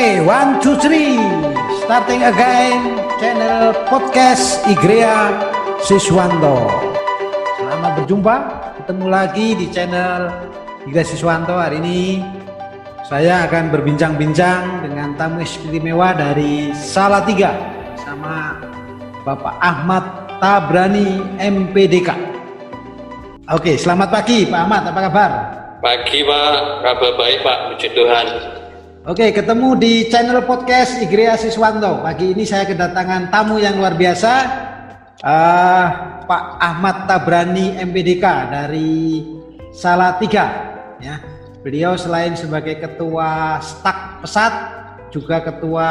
Oke, one, two, three. Starting again, channel podcast Igrea Siswanto. Selamat berjumpa, ketemu lagi di channel Igrea Siswanto. Hari ini saya akan berbincang-bincang dengan tamu istimewa dari Salatiga sama Bapak Ahmad Tabrani MPDK. Oke, selamat pagi Pak Ahmad, apa kabar? Pagi Pak, kabar baik Pak, puji Tuhan. Oke, ketemu di channel podcast Igrea Siswanto. Pagi ini saya kedatangan tamu yang luar biasa, uh, Pak Ahmad Tabrani MPDK dari Salatiga. Ya, beliau selain sebagai ketua stak pesat, juga ketua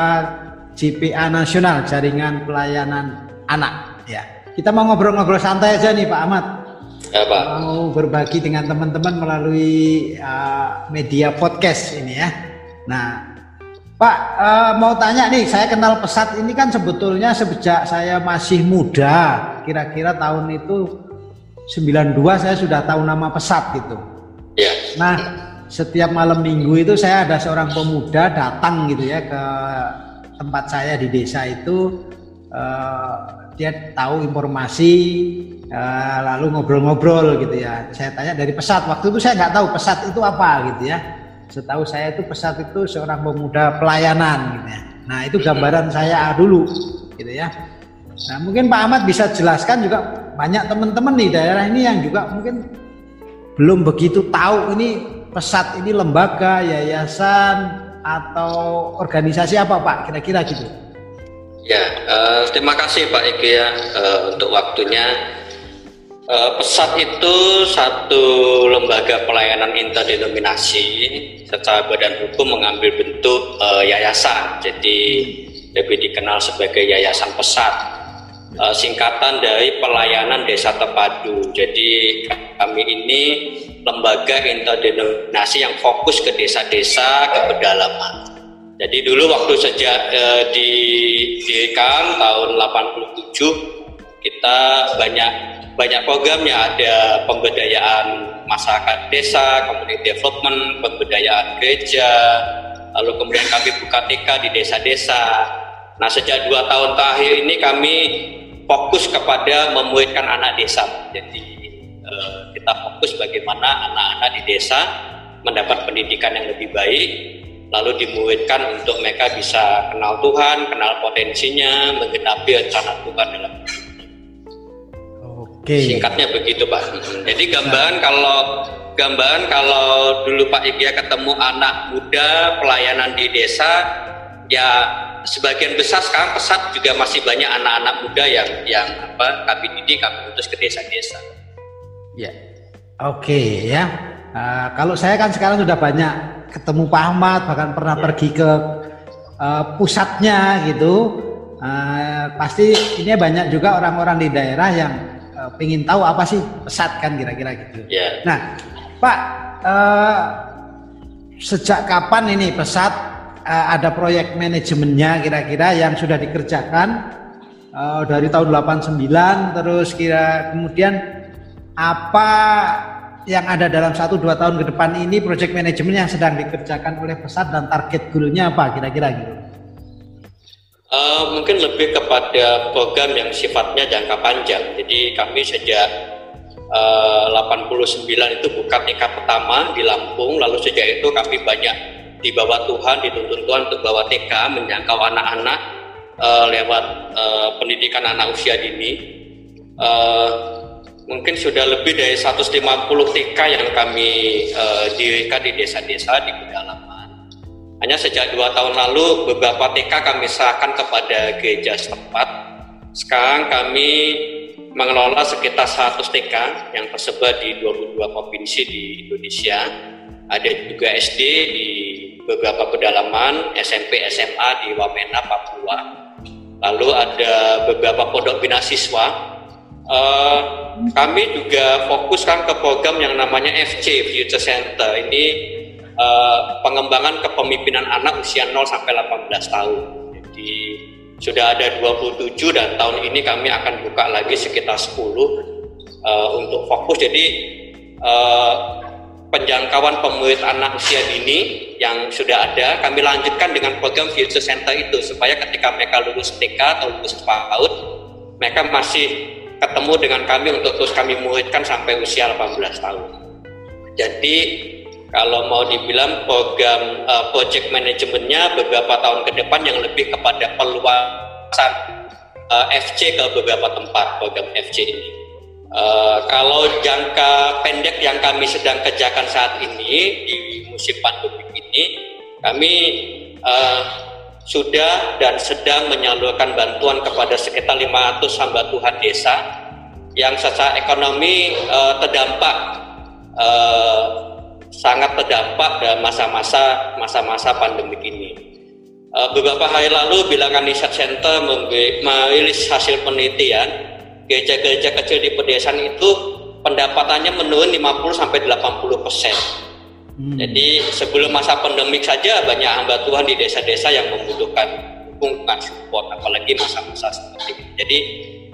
JPA Nasional Jaringan Pelayanan Anak. Ya, kita mau ngobrol-ngobrol santai aja nih Pak Ahmad. Ya Pak. Mau berbagi dengan teman-teman melalui uh, media podcast ini ya. Nah, Pak uh, mau tanya nih, saya kenal pesat ini kan sebetulnya sejak saya masih muda, kira-kira tahun itu 92 saya sudah tahu nama pesat gitu. Ya. Nah, setiap malam minggu itu saya ada seorang pemuda datang gitu ya ke tempat saya di desa itu uh, dia tahu informasi uh, lalu ngobrol-ngobrol gitu ya. Saya tanya dari pesat, waktu itu saya nggak tahu pesat itu apa gitu ya setahu saya itu pesat itu seorang pemuda pelayanan gitu ya. Nah itu gambaran saya dulu gitu ya. Nah mungkin Pak Ahmad bisa jelaskan juga banyak teman-teman di daerah ini yang juga mungkin belum begitu tahu ini pesat ini lembaga, yayasan atau organisasi apa Pak kira-kira gitu. Ya, uh, terima kasih Pak Ege ya uh, untuk waktunya. Uh, pesat itu satu lembaga pelayanan interdenominasi secara badan hukum mengambil bentuk uh, yayasan, jadi lebih dikenal sebagai yayasan pesat. Uh, singkatan dari pelayanan desa terpadu. Jadi kami ini lembaga interdenominasi yang fokus ke desa-desa ke pedalaman. Jadi dulu waktu sejak uh, di didirikan tahun 87 kita banyak banyak programnya ada pemberdayaan masyarakat desa, community development, pemberdayaan gereja, lalu kemudian kami buka TK di desa-desa. Nah sejak dua tahun terakhir ini kami fokus kepada memuridkan anak desa. Jadi eh, kita fokus bagaimana anak-anak di desa mendapat pendidikan yang lebih baik, lalu dimuridkan untuk mereka bisa kenal Tuhan, kenal potensinya, menggenapi rencana Tuhan dalam. Okay. Singkatnya begitu Pak. Jadi gambaran kalau gambaran kalau dulu Pak Igya ketemu anak muda pelayanan di desa, ya sebagian besar sekarang pesat juga masih banyak anak-anak muda yang yang apa kami didik kami utus ke desa-desa. Ya, oke okay, ya. Uh, kalau saya kan sekarang sudah banyak ketemu Pak Ahmad, bahkan pernah ya. pergi ke uh, pusatnya gitu. Uh, pasti ini banyak juga orang-orang di daerah yang uh, pengen tahu apa sih pesat kan kira-kira gitu. Yeah. Nah, Pak, uh, sejak kapan ini pesat uh, ada proyek manajemennya kira-kira yang sudah dikerjakan uh, dari tahun 89 terus kira kemudian apa yang ada dalam satu dua tahun ke depan ini proyek manajemen yang sedang dikerjakan oleh pesat dan target goalnya apa kira-kira gitu? Uh, mungkin lebih kepada program yang sifatnya jangka panjang. Jadi kami sejak uh, 89 itu buka TK pertama di Lampung, lalu sejak itu kami banyak dibawa Tuhan, dituntun Tuhan untuk bawa TK menjangkau anak-anak uh, lewat uh, pendidikan anak usia dini. Uh, mungkin sudah lebih dari 150 TK yang kami uh, dirikan di desa-desa di pedalaman hanya sejak dua tahun lalu beberapa TK kami serahkan kepada gereja setempat. Sekarang kami mengelola sekitar 100 TK yang tersebar di 22 provinsi di Indonesia. Ada juga SD di beberapa pedalaman, SMP, SMA di Wamena, Papua. Lalu ada beberapa pondok bina siswa. Uh, kami juga fokuskan ke program yang namanya FC Future Center. Ini uh, pengembangan kepemimpinan anak usia 0 sampai 18 tahun. Jadi sudah ada 27 dan tahun ini kami akan buka lagi sekitar 10 uh, untuk fokus. Jadi uh, penjangkauan pemurid anak usia dini yang sudah ada, kami lanjutkan dengan program Future Center itu supaya ketika mereka lulus TK atau lulus PAUD, mereka masih ketemu dengan kami untuk terus kami muridkan sampai usia 18 tahun. Jadi kalau mau dibilang program uh, project manajemennya beberapa tahun ke depan yang lebih kepada peluasan uh, FC ke beberapa tempat program FC ini. Uh, kalau jangka pendek yang kami sedang kerjakan saat ini di musim pandemi ini, kami uh, sudah dan sedang menyalurkan bantuan kepada sekitar 500 hamba Tuhan desa yang secara ekonomi uh, terdampak uh, sangat terdampak dalam masa-masa masa-masa pandemi ini. Uh, beberapa hari lalu bilangan Research Center merilis hasil penelitian gereja-gereja kecil di pedesaan itu pendapatannya menurun 50 sampai 80 persen. Hmm. Jadi sebelum masa pandemik saja banyak hamba Tuhan di desa-desa yang membutuhkan dukungan support, apalagi masa-masa seperti ini. Jadi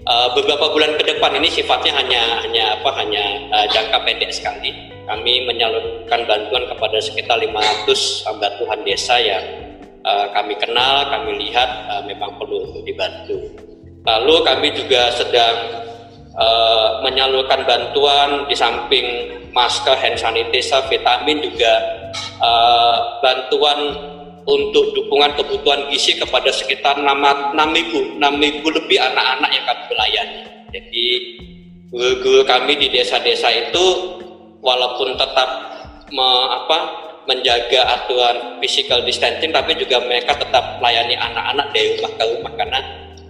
uh, beberapa bulan ke depan ini sifatnya hanya hanya apa hanya uh, jangka pendek sekali. Kami menyalurkan bantuan kepada sekitar 500 hamba Tuhan desa yang uh, kami kenal, kami lihat uh, memang perlu dibantu. Lalu kami juga sedang uh, menyalurkan bantuan di samping masker, hand sanitizer, vitamin juga uh, bantuan untuk dukungan kebutuhan gizi kepada sekitar 6 ribu, 6 ribu lebih anak-anak yang kami melayani. Jadi guru-guru kami di desa-desa itu walaupun tetap me, apa, menjaga aturan physical distancing tapi juga mereka tetap melayani anak-anak dari rumah ke rumah karena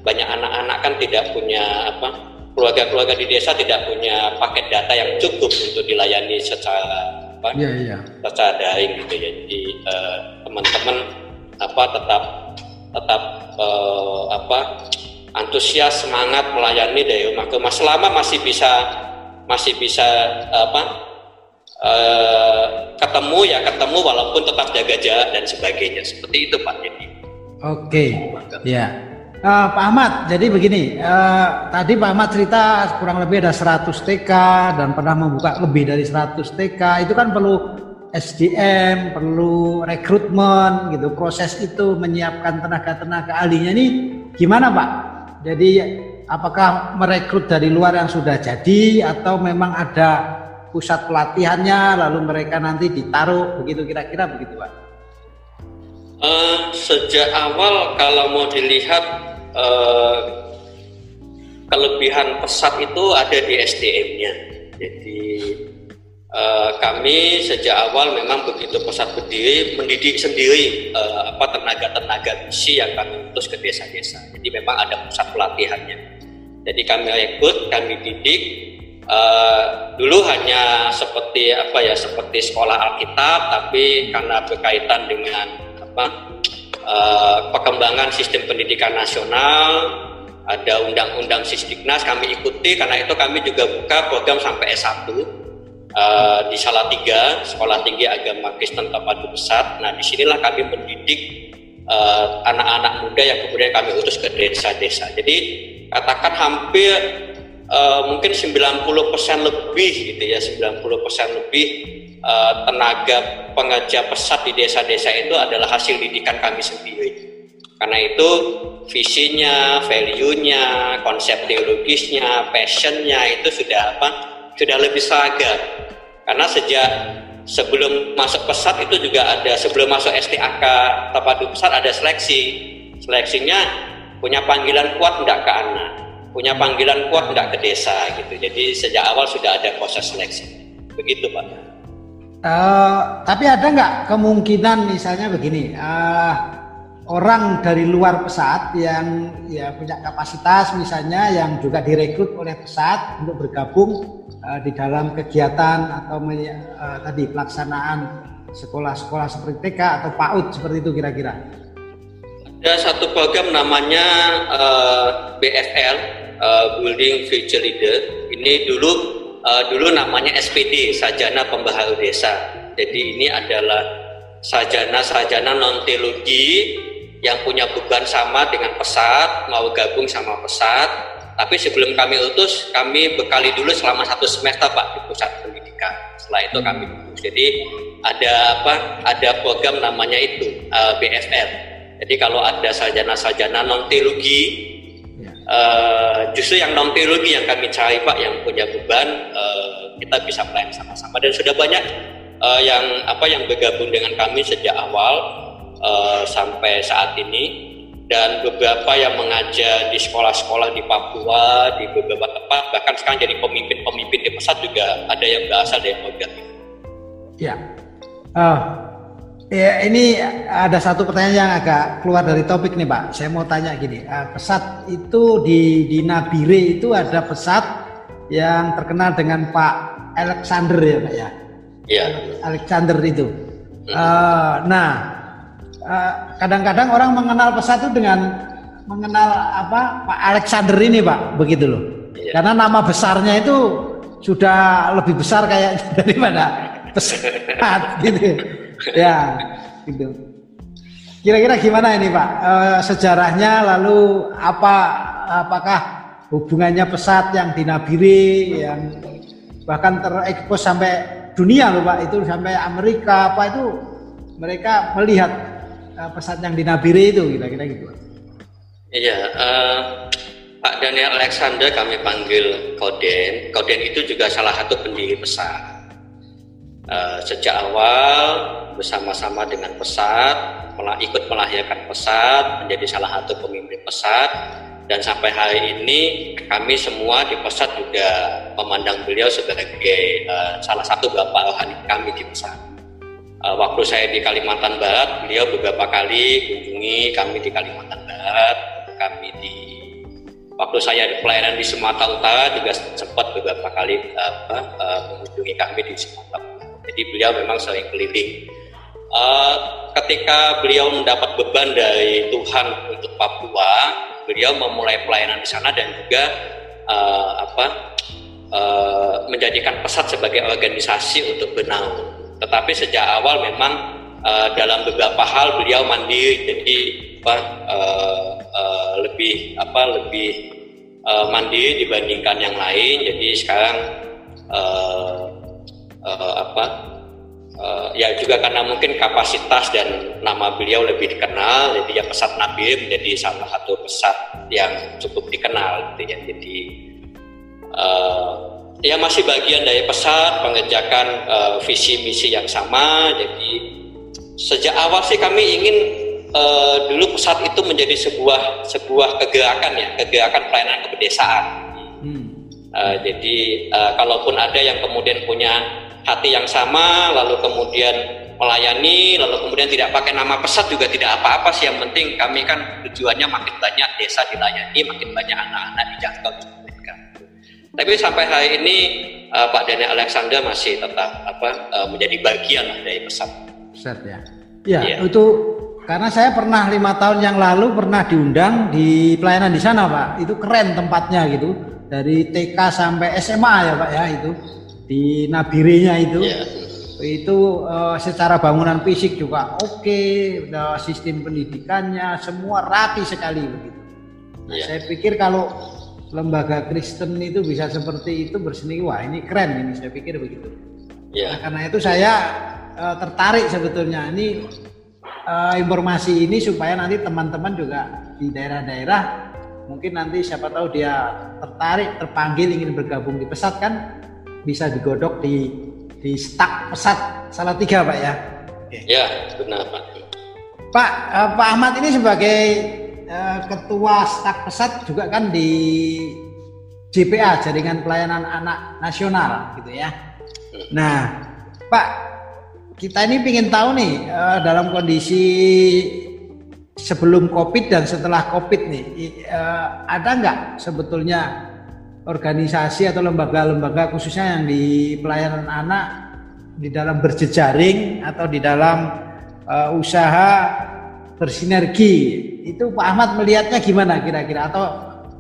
banyak anak-anak kan tidak punya apa keluarga-keluarga di desa tidak punya paket data yang cukup untuk dilayani secara apa yeah, yeah. secara daring gitu ya jadi uh, teman-teman apa tetap tetap uh, apa antusias semangat melayani dari rumah ke rumah selama masih bisa masih bisa apa uh, ketemu ya ketemu walaupun tetap jaga jarak dan sebagainya. Seperti itu Pak. Jadi oke okay. ya. Uh, Pak Ahmad, jadi begini, uh, tadi Pak Ahmad cerita kurang lebih ada 100 TK dan pernah membuka lebih dari 100 TK, itu kan perlu SDM, perlu rekrutmen gitu, proses itu menyiapkan tenaga-tenaga ahlinya ini gimana Pak? Jadi apakah merekrut dari luar yang sudah jadi atau memang ada pusat pelatihannya lalu mereka nanti ditaruh begitu kira-kira begitu Pak? Uh, sejak awal kalau mau dilihat Eh, kelebihan pesat itu ada di SDM-nya. Jadi uh, kami sejak awal memang begitu pesat berdiri mendidik sendiri uh, apa tenaga-tenaga misi yang kami utus ke desa-desa. Jadi memang ada pusat pelatihannya. Jadi kami rekrut, kami didik. Uh, dulu hanya seperti apa ya seperti sekolah Alkitab, tapi karena berkaitan dengan apa uh, perkembangan sistem pendidikan nasional, ada undang-undang Sisdiknas kami ikuti karena itu kami juga buka program sampai S1 uh, eh, di Salatiga, Sekolah Tinggi Agama Kristen Terpadu Besar. Nah, di sinilah kami mendidik anak-anak uh, muda yang kemudian kami utus ke desa-desa. Jadi katakan hampir uh, mungkin 90% lebih gitu ya, 90% lebih uh, tenaga pengajar pesat di desa-desa itu adalah hasil didikan kami sendiri. Karena itu visinya, value-nya, konsep teologisnya, passionnya itu sudah apa? Sudah lebih seragam. Karena sejak sebelum masuk pesat itu juga ada sebelum masuk STAK terpadu pesat ada seleksi. Seleksinya punya panggilan kuat enggak ke anak, punya panggilan kuat enggak ke desa gitu. Jadi sejak awal sudah ada proses seleksi. Begitu Pak. Uh, tapi ada nggak kemungkinan misalnya begini, uh, orang dari luar pesat yang ya punya kapasitas misalnya yang juga direkrut oleh pesat untuk bergabung uh, di dalam kegiatan atau uh, tadi pelaksanaan sekolah-sekolah seperti TK atau PAUD seperti itu kira-kira. Ada satu program namanya uh, BFL, uh, Building Future Leader. Ini dulu uh, dulu namanya SPD Sajana Pembaharu Desa. Jadi ini adalah sajana-sajana non teologi yang punya beban sama dengan pesat, mau gabung sama pesat. Tapi sebelum kami utus, kami bekali dulu selama satu semester Pak di pusat pendidikan. Setelah itu kami lulus. Jadi ada apa? Ada program namanya itu uh, BFR. Jadi kalau ada sarjana-sarjana non teologi. Uh, justru yang non teologi yang kami cari pak, yang punya beban, uh, kita bisa melayani sama-sama. Dan sudah banyak uh, yang apa yang bergabung dengan kami sejak awal uh, sampai saat ini. Dan beberapa yang mengajar di sekolah-sekolah di Papua di beberapa tempat bahkan sekarang jadi pemimpin-pemimpin di pusat juga ada yang berasal dari program Ya, uh, ya ini ada satu pertanyaan yang agak keluar dari topik nih Pak. Saya mau tanya gini, uh, pesat itu di di Nabire itu ada pesat yang terkenal dengan Pak Alexander ya Pak ya? Iya. Alexander itu. Uh, nah Eh, kadang-kadang orang mengenal pesat itu dengan mengenal apa Pak Alexander ini Pak begitu loh iya. karena nama besarnya itu sudah lebih besar kayak daripada pesat gitu ya gitu kira-kira gimana ini Pak e, sejarahnya lalu apa apakah hubungannya pesat yang di Nabire yang bahkan terekspos sampai dunia loh Pak itu sampai Amerika apa itu mereka melihat uh, pesan yang di Nabire itu kira-kira gitu. Iya, uh, Pak Daniel Alexander kami panggil Koden. Koden itu juga salah satu pendiri pesat. Uh, sejak awal bersama-sama dengan pesat, ikut melahirkan pesat, menjadi salah satu pemimpin pesat, dan sampai hari ini kami semua di pesat juga memandang beliau sebagai uh, salah satu bapak rohani kami di pesat. Uh, waktu saya di Kalimantan Barat, beliau beberapa kali kunjungi kami di Kalimantan Barat, kami di waktu saya di pelayanan di Sumatera Utara juga sempat beberapa kali apa, uh, mengunjungi kami di Sumatera Utara. Jadi beliau memang sering keliling. Uh, ketika beliau mendapat beban dari Tuhan untuk Papua, beliau memulai pelayanan di sana dan juga uh, apa uh, menjadikan pesat sebagai organisasi untuk bernaung tetapi sejak awal memang uh, dalam beberapa hal beliau mandiri, jadi apa uh, uh, lebih apa lebih uh, mandiri dibandingkan yang lain. Jadi sekarang uh, uh, apa uh, ya juga karena mungkin kapasitas dan nama beliau lebih dikenal, jadi ya pesat Nabi menjadi salah satu pesat yang cukup dikenal, gitu ya. Jadi uh, ya masih bagian dari pesat mengerjakan uh, visi misi yang sama. Jadi sejak awal sih kami ingin uh, dulu pesat itu menjadi sebuah sebuah kegerakan ya, kegerakan pelayanan kepedesaan. Hmm. Uh, jadi uh, kalaupun ada yang kemudian punya hati yang sama, lalu kemudian melayani, lalu kemudian tidak pakai nama pesat juga tidak apa-apa sih. Yang penting kami kan tujuannya makin banyak desa dilayani, makin banyak anak-anak dijangkau tapi sampai hari ini uh, Pak Daniel Alexander masih tetap apa uh, menjadi bagian dari pesat. Pesat ya. Ya, ya itu karena saya pernah lima tahun yang lalu pernah diundang di pelayanan di sana Pak. Itu keren tempatnya gitu. Dari TK sampai SMA ya Pak ya itu di Nabirenya itu. Ya. Itu uh, secara bangunan fisik juga oke, okay, sistem pendidikannya semua rapi sekali begitu. Nah, ya. Saya pikir kalau lembaga Kristen itu bisa seperti itu berseni wah ini keren ini saya pikir begitu ya. nah, karena itu saya uh, tertarik sebetulnya ini uh, informasi ini supaya nanti teman-teman juga di daerah-daerah mungkin nanti siapa tahu dia tertarik terpanggil ingin bergabung di pesat kan bisa digodok di di stak pesat. Salah tiga pak ya? Ya benar pak. Pak uh, pak Ahmad ini sebagai Eh, ketua staf pesat juga kan di JPA Jaringan Pelayanan Anak Nasional gitu ya. Nah, Pak, kita ini ingin tahu nih eh, dalam kondisi sebelum COVID dan setelah COVID nih, eh, ada nggak sebetulnya organisasi atau lembaga-lembaga khususnya yang di pelayanan anak di dalam berjejaring atau di dalam uh, usaha bersinergi itu Pak Ahmad melihatnya gimana kira-kira atau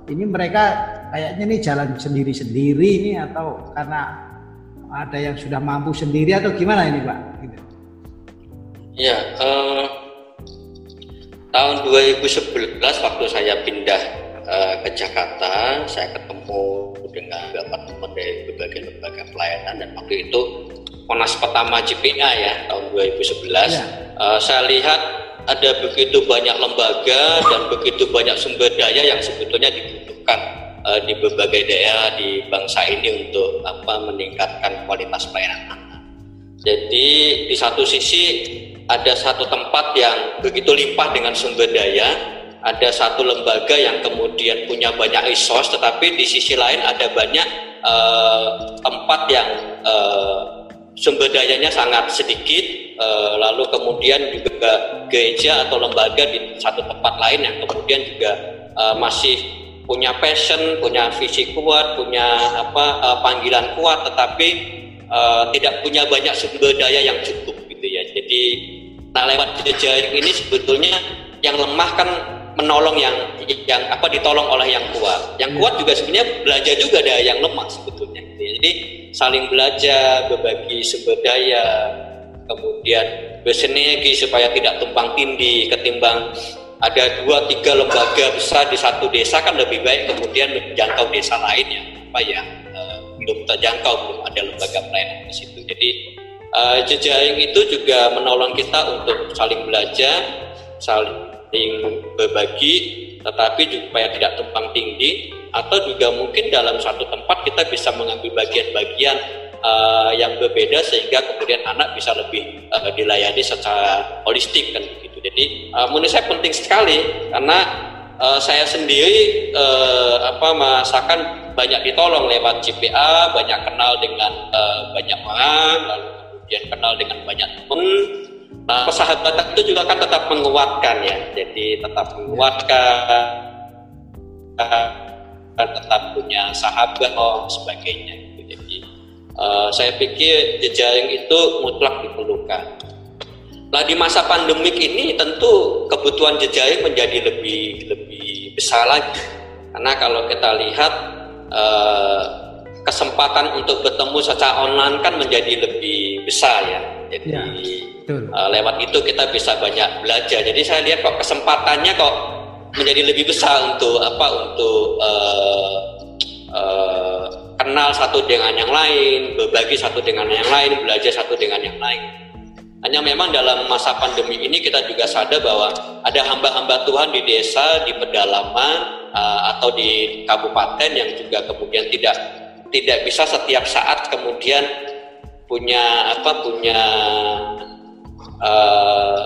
ini mereka kayaknya nih jalan sendiri-sendiri ini atau karena ada yang sudah mampu sendiri atau gimana ini Pak? Gitu. Ya, uh, tahun 2011 waktu saya pindah uh, ke Jakarta, saya ketemu dengan beberapa teman dari berbagai lembaga pelayanan dan waktu itu Monas pertama JPA ya tahun 2011 ya. uh, saya lihat ada begitu banyak lembaga dan begitu banyak sumber daya yang sebetulnya dibutuhkan uh, di berbagai daerah di bangsa ini untuk apa meningkatkan kualitas pelayanan. Jadi di satu sisi ada satu tempat yang begitu limpah dengan sumber daya, ada satu lembaga yang kemudian punya banyak resource, tetapi di sisi lain ada banyak uh, tempat yang uh, sumber dayanya sangat sedikit, uh, lalu kemudian juga gereja atau lembaga di satu tempat lain yang kemudian juga uh, masih punya passion, punya visi kuat, punya apa uh, panggilan kuat, tetapi uh, tidak punya banyak sumber daya yang cukup gitu ya. Jadi nah lewat jejaring ini sebetulnya yang lemah kan menolong yang yang apa ditolong oleh yang kuat. Yang kuat juga sebenarnya belajar juga ada yang lemah sebetulnya. Gitu ya. Jadi saling belajar, berbagi sumber daya, kemudian bersinergi supaya tidak tumpang tindih ketimbang ada dua tiga lembaga besar di satu desa kan lebih baik kemudian menjangkau desa lain yang apa ya uh, belum terjangkau belum ada lembaga pelayanan di situ. Jadi uh, jejaring itu juga menolong kita untuk saling belajar, saling berbagi tetapi juga supaya tidak tumpang tinggi atau juga mungkin dalam satu tempat kita bisa mengambil bagian-bagian uh, yang berbeda sehingga kemudian anak bisa lebih uh, dilayani secara holistik kan begitu. Jadi uh, menurut saya penting sekali karena uh, saya sendiri uh, apa merasakan banyak ditolong lewat CPA, banyak kenal dengan uh, banyak orang, lalu kemudian kenal dengan banyak teman Nah, persahabatan itu juga kan tetap menguatkan ya. Jadi tetap menguatkan, dan tetap punya sahabat oh sebagainya. Jadi uh, saya pikir jejaring itu mutlak diperlukan. Nah di masa pandemik ini tentu kebutuhan jejaring menjadi lebih lebih besar lagi. Karena kalau kita lihat uh, kesempatan untuk bertemu secara online kan menjadi lebih besar ya. Jadi ya Betul. Uh, lewat itu kita bisa banyak belajar. Jadi saya lihat kok kesempatannya kok menjadi lebih besar untuk apa untuk uh, uh, kenal satu dengan yang lain, berbagi satu dengan yang lain, belajar satu dengan yang lain. Hanya memang dalam masa pandemi ini kita juga sadar bahwa ada hamba-hamba Tuhan di desa, di pedalaman uh, atau di kabupaten yang juga kemudian tidak tidak bisa setiap saat kemudian punya apa punya uh,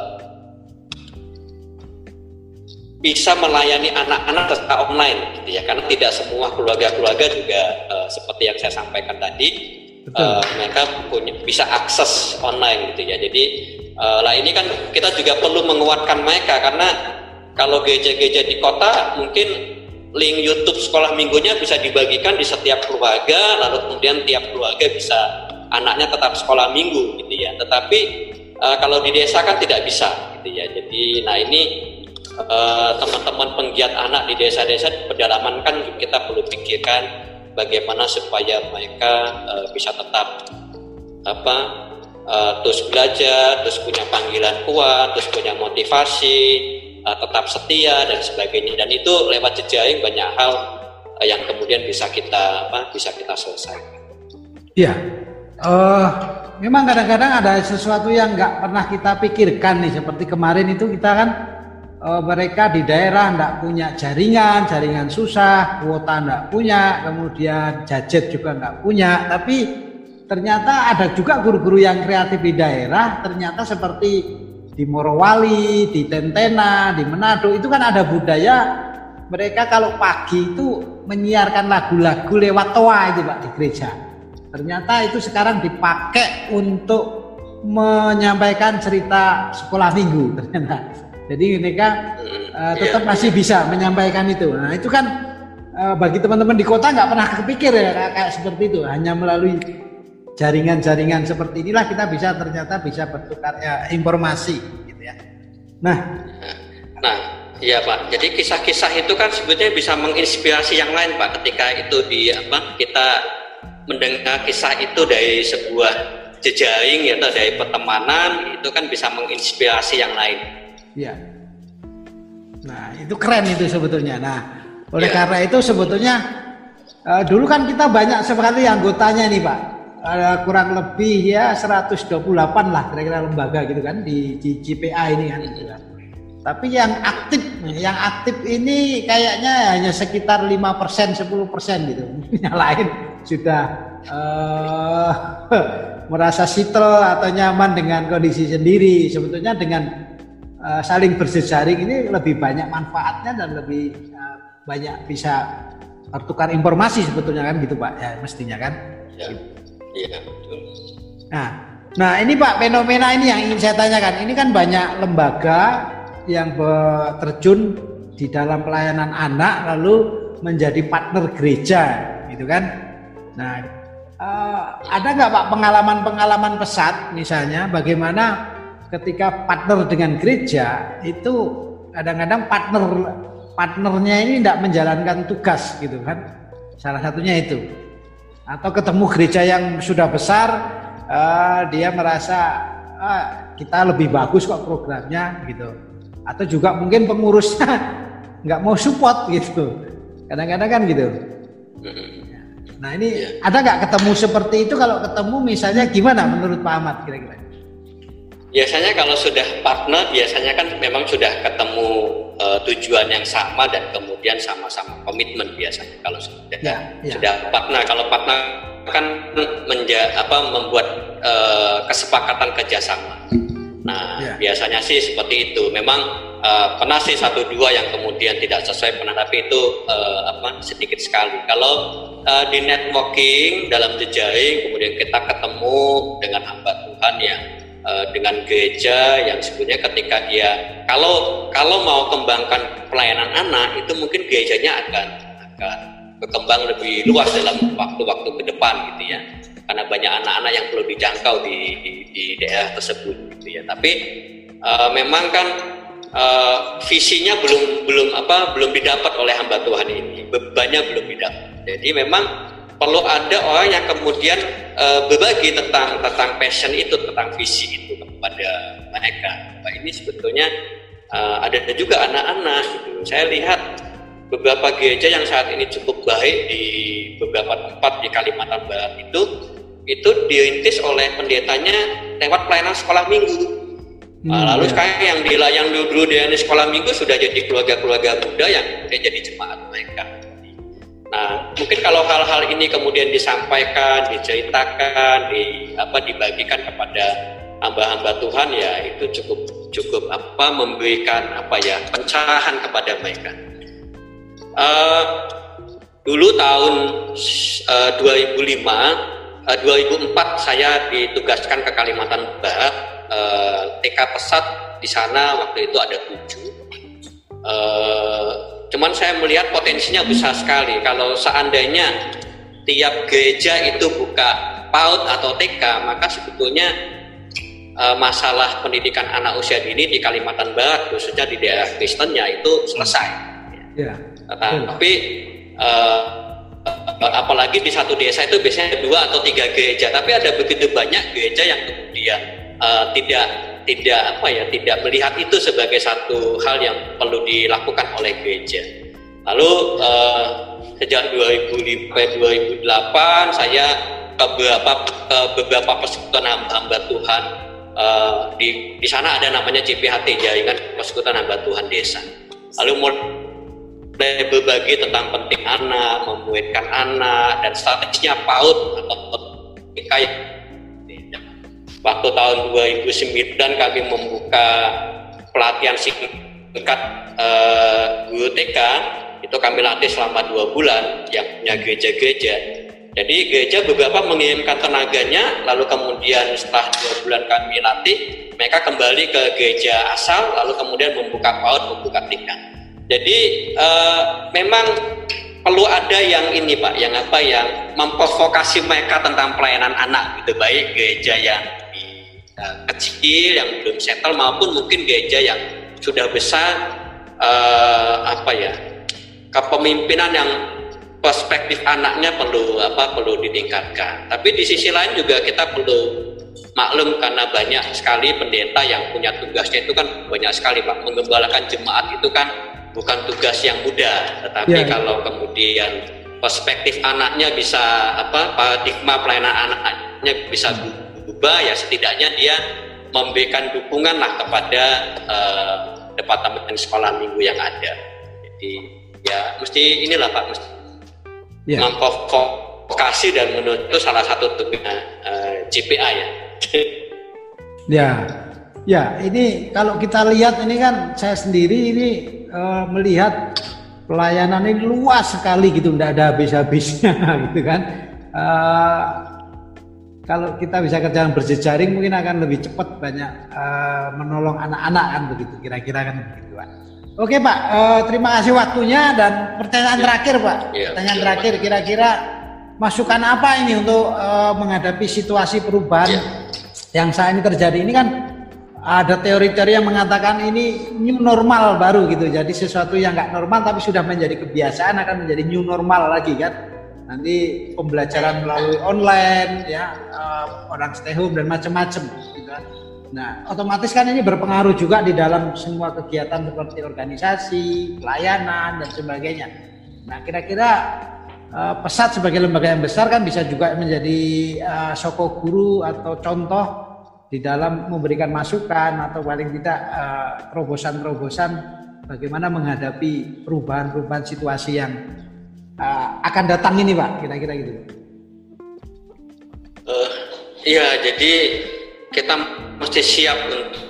bisa melayani anak-anak secara online gitu ya. Karena tidak semua keluarga-keluarga juga uh, seperti yang saya sampaikan tadi uh, mereka punya bisa akses online gitu ya. Jadi uh, lah ini kan kita juga perlu menguatkan mereka. Karena kalau gereja-gereja di kota mungkin link YouTube sekolah minggunya bisa dibagikan di setiap keluarga lalu kemudian tiap keluarga bisa anaknya tetap sekolah minggu gitu ya. Tetapi uh, kalau di desa kan tidak bisa gitu ya. Jadi nah ini uh, teman-teman penggiat anak di desa-desa pedalaman kan kita perlu pikirkan bagaimana supaya mereka uh, bisa tetap apa uh, terus belajar terus punya panggilan kuat terus punya motivasi uh, tetap setia dan sebagainya. Dan itu lewat jejaring banyak hal yang kemudian bisa kita apa bisa kita selesaikan. Iya, uh, memang kadang-kadang ada sesuatu yang nggak pernah kita pikirkan nih. Seperti kemarin itu kita kan uh, mereka di daerah nggak punya jaringan jaringan susah kuota nggak punya kemudian jajet juga nggak punya. Tapi ternyata ada juga guru-guru yang kreatif di daerah ternyata seperti di Morowali, di Tentena, di Manado itu kan ada budaya mereka kalau pagi itu menyiarkan lagu-lagu lewat toa itu Pak di gereja Ternyata itu sekarang dipakai untuk menyampaikan cerita sekolah minggu ternyata. Jadi mereka uh, tetap yeah. masih bisa menyampaikan itu. Nah itu kan uh, bagi teman-teman di kota nggak pernah kepikir ya kayak, kayak seperti itu. Hanya melalui jaringan-jaringan seperti inilah kita bisa ternyata bisa bertukar ya, informasi gitu ya. Nah, nah Iya Pak. Jadi kisah-kisah itu kan sebetulnya bisa menginspirasi yang lain Pak. Ketika itu di apa kita mendengar kisah itu dari sebuah jejaring atau dari pertemanan itu kan bisa menginspirasi yang lain. Iya. Nah itu keren itu sebetulnya. Nah oleh ya. karena itu sebetulnya uh, dulu kan kita banyak sekali anggotanya nih Pak. Ada kurang lebih ya 128 lah kira-kira lembaga gitu kan di, di GPA ini kan gitu kan. Tapi yang aktif, yang aktif ini kayaknya hanya sekitar 5%, 10% gitu. Yang lain sudah uh, merasa sitro atau nyaman dengan kondisi sendiri. Sebetulnya dengan uh, saling berjejaring ini lebih banyak manfaatnya dan lebih uh, banyak bisa bertukar informasi sebetulnya kan gitu Pak ya mestinya kan. Ya, iya betul. Nah, nah ini Pak fenomena ini yang ingin saya tanyakan. Ini kan banyak lembaga yang terjun di dalam pelayanan anak lalu menjadi partner gereja gitu kan. Nah, uh, ada nggak Pak pengalaman-pengalaman pesat? Misalnya bagaimana ketika partner dengan gereja itu kadang-kadang partner partnernya ini tidak menjalankan tugas gitu kan? Salah satunya itu. Atau ketemu gereja yang sudah besar uh, dia merasa uh, kita lebih bagus kok programnya gitu. Atau juga mungkin pengurusnya nggak mau support gitu. Kadang-kadang kan gitu nah ini ya. ada nggak ketemu seperti itu kalau ketemu misalnya gimana menurut Pak Ahmad kira-kira biasanya kalau sudah partner biasanya kan memang sudah ketemu uh, tujuan yang sama dan kemudian sama-sama komitmen biasanya kalau sudah ya, ya. sudah partner kalau partner kan menja apa membuat uh, kesepakatan kerjasama. Nah ya. biasanya sih seperti itu. Memang uh, pernah sih satu dua yang kemudian tidak sesuai pernah tapi itu uh, apa sedikit sekali. Kalau uh, di networking dalam jejaring kemudian kita ketemu dengan hamba Tuhan yang Eh, dengan gereja yang sebenarnya ketika dia kalau kalau mau kembangkan pelayanan anak itu mungkin gerejanya akan akan berkembang lebih luas dalam waktu-waktu ke depan gitu ya karena banyak anak-anak yang perlu dijangkau di, di, di daerah tersebut gitu ya tapi uh, memang kan uh, visinya belum belum apa belum didapat oleh hamba Tuhan ini bebannya belum didapat jadi memang perlu ada orang yang kemudian uh, berbagi tentang tentang passion itu, tentang visi itu kepada mereka. Nah, ini sebetulnya uh, ada juga anak-anak gitu. Saya lihat beberapa gereja yang saat ini cukup baik di beberapa tempat di Kalimantan Barat itu itu dirintis oleh pendetanya lewat pelayanan sekolah minggu. Hmm, nah, lalu ya. sekarang yang di yang dulu, dulu di sekolah minggu sudah jadi keluarga-keluarga muda yang kemudian jadi jemaat mereka. Nah, mungkin kalau hal-hal ini kemudian disampaikan, diceritakan, di apa dibagikan kepada hamba-hamba Tuhan ya itu cukup cukup apa memberikan apa ya pencerahan kepada mereka. Uh, dulu tahun uh, 2005, uh, 2004 saya ditugaskan ke Kalimantan Barat, uh, TK Pesat di sana waktu itu ada tujuh. Uh, Cuman saya melihat potensinya besar sekali. Kalau seandainya tiap gereja itu buka PAUD atau TK, maka sebetulnya masalah pendidikan anak usia dini di Kalimantan Barat, khususnya di daerah Kristennya itu selesai. Ya. Tapi e, apalagi di satu desa itu biasanya dua atau tiga gereja, tapi ada begitu banyak gereja yang kemudian e, tidak tidak apa ya tidak melihat itu sebagai satu hal yang perlu dilakukan oleh gereja. Lalu uh, sejak 2005 2008 saya beberapa ke beberapa persekutuan hamba Tuhan uh, di di sana ada namanya CPHT jaringan persekutuan hamba Tuhan desa. Lalu berbagi tentang penting anak, memuitkan anak dan strateginya PAUD atau kayak waktu tahun 2009 kami membuka pelatihan singkat uh, guru TK itu kami latih selama dua bulan yang punya gereja-gereja. Jadi gereja beberapa mengirimkan tenaganya lalu kemudian setelah dua bulan kami latih mereka kembali ke gereja asal lalu kemudian membuka PAUD membuka TK jadi uh, memang perlu ada yang ini pak yang apa yang memprovokasi mereka tentang pelayanan anak gitu baik gereja yang uh, kecil yang belum settle maupun mungkin gereja yang sudah besar uh, apa ya kepemimpinan yang perspektif anaknya perlu apa perlu ditingkatkan. Tapi di sisi lain juga kita perlu maklum karena banyak sekali pendeta yang punya tugasnya itu kan banyak sekali Pak menggembalakan jemaat itu kan bukan tugas yang mudah. Tetapi ya, ya. kalau kemudian perspektif anaknya bisa apa paradigma pelayanan anaknya bisa berubah ya setidaknya dia memberikan dukungan lah kepada uh, departemen sekolah minggu yang ada. Jadi ya mesti inilah Pak mesti yeah. memprovokasi dan menurut itu salah satu tugas uh, eh, JPA ya. ya, ya ini kalau kita lihat ini kan saya sendiri ini uh, melihat pelayanan ini luas sekali gitu, tidak ada habis-habisnya gitu kan. Uh, kalau kita bisa kerja berjejaring mungkin akan lebih cepat banyak uh, menolong anak-anak kan begitu kira-kira kan begitu Pak. Oke Pak, uh, terima kasih waktunya dan pertanyaan ya. terakhir Pak. Ya, pertanyaan ya, terakhir kira-kira masukan apa ini untuk uh, menghadapi situasi perubahan ya. yang saat ini terjadi ini kan ada teori-teori yang mengatakan ini new normal baru gitu jadi sesuatu yang nggak normal tapi sudah menjadi kebiasaan akan menjadi new normal lagi kan nanti pembelajaran melalui online ya uh, orang stay home dan macam-macam gitu kan. Nah, otomatis kan ini berpengaruh juga di dalam semua kegiatan seperti organisasi, pelayanan dan sebagainya. Nah, kira-kira uh, pesat sebagai lembaga yang besar kan bisa juga menjadi uh, soko guru atau contoh di dalam memberikan masukan atau paling tidak terobosan-terobosan uh, bagaimana menghadapi perubahan-perubahan situasi yang uh, akan datang ini Pak, kira-kira gitu. Uh, iya, jadi kita mesti siap untuk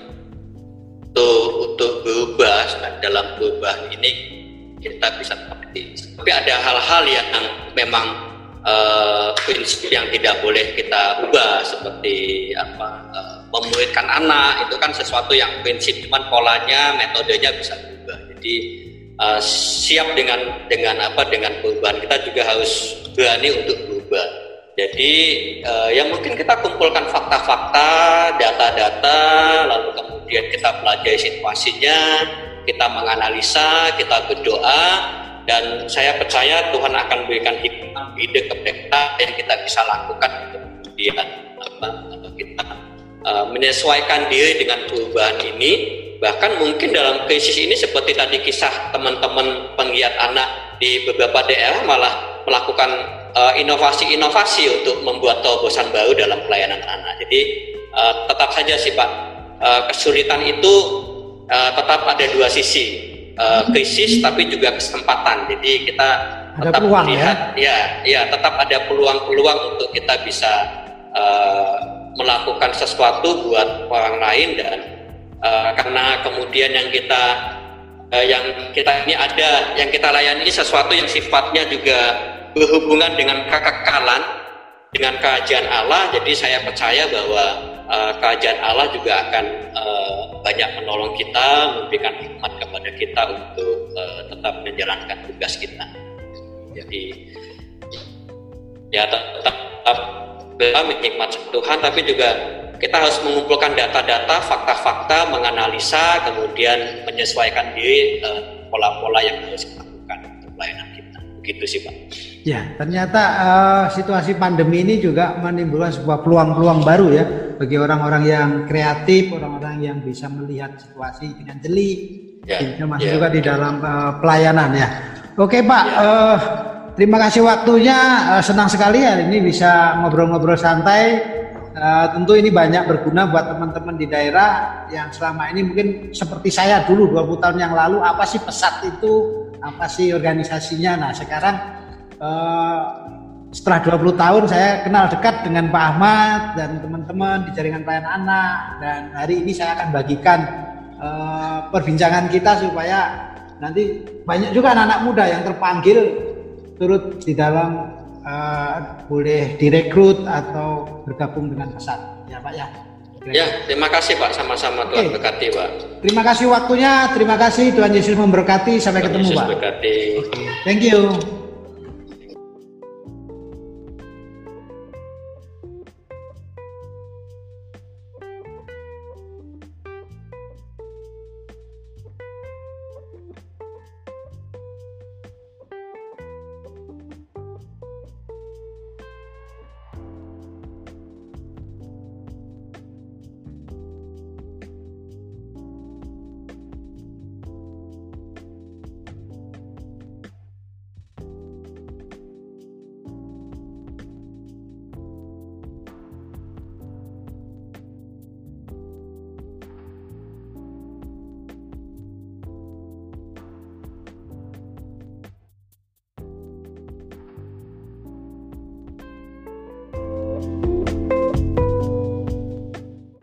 untuk berubah dalam berubah ini kita bisa tapi ada hal-hal yang memang uh, prinsip yang tidak boleh kita ubah seperti apa uh, memuridkan anak itu kan sesuatu yang prinsip cuman polanya metodenya bisa berubah. Jadi uh, siap dengan dengan apa dengan perubahan. Kita juga harus berani untuk berubah. Jadi uh, yang mungkin kita kumpulkan fakta-fakta data-data lalu kemudian kita pelajari situasinya kita menganalisa kita berdoa dan saya percaya Tuhan akan berikan hikmah ide kepada yang kita bisa lakukan untuk kemudian kita uh, menyesuaikan diri dengan perubahan ini Bahkan mungkin dalam krisis ini seperti tadi kisah teman-teman penggiat anak di beberapa daerah malah melakukan uh, inovasi-inovasi uh, untuk membuat terobosan baru dalam pelayanan anak. Jadi uh, tetap saja sih Pak, uh, kesulitan itu uh, tetap ada dua sisi, uh, krisis tapi juga kesempatan. Jadi kita ada tetap peluang ya? melihat, ya? ya, ya tetap ada peluang-peluang untuk kita bisa uh, melakukan sesuatu buat orang lain dan uh, karena kemudian yang kita uh, yang kita ini ada yang kita layani sesuatu yang sifatnya juga berhubungan dengan kekekalan dengan kerajaan Allah jadi saya percaya bahwa uh, kerajaan Allah juga akan uh, banyak menolong kita memberikan hikmat kepada kita untuk uh, tetap menjalankan tugas kita jadi ya tetap, tetap menikmat Tuhan tapi juga kita harus mengumpulkan data-data, fakta-fakta, menganalisa, kemudian menyesuaikan diri eh, pola-pola yang harus kita lakukan untuk pelayanan kita. Begitu sih Pak. Ya, ternyata uh, situasi pandemi ini juga menimbulkan sebuah peluang-peluang baru ya bagi orang-orang yang kreatif, orang-orang yang bisa melihat situasi dengan jeli. Ya, masih ya, juga di dalam uh, pelayanan ya. Oke Pak, ya. uh, terima kasih waktunya. Uh, senang sekali hari ini bisa ngobrol-ngobrol santai Uh, tentu ini banyak berguna buat teman-teman di daerah yang selama ini mungkin seperti saya dulu 20 tahun yang lalu apa sih pesat itu apa sih organisasinya nah sekarang uh, setelah 20 tahun saya kenal dekat dengan Pak Ahmad dan teman-teman di jaringan pelayanan anak dan hari ini saya akan bagikan uh, perbincangan kita supaya nanti banyak juga anak-anak muda yang terpanggil turut di dalam uh, boleh direkrut atau bergabung dengan pesat ya Pak ya. Ya, terima kasih Pak, sama-sama Tuhan okay. berkati Pak. Terima kasih waktunya, terima kasih Tuhan Yesus memberkati, sampai Tuhan ketemu Yesus Pak. Berkati. Okay. Thank you.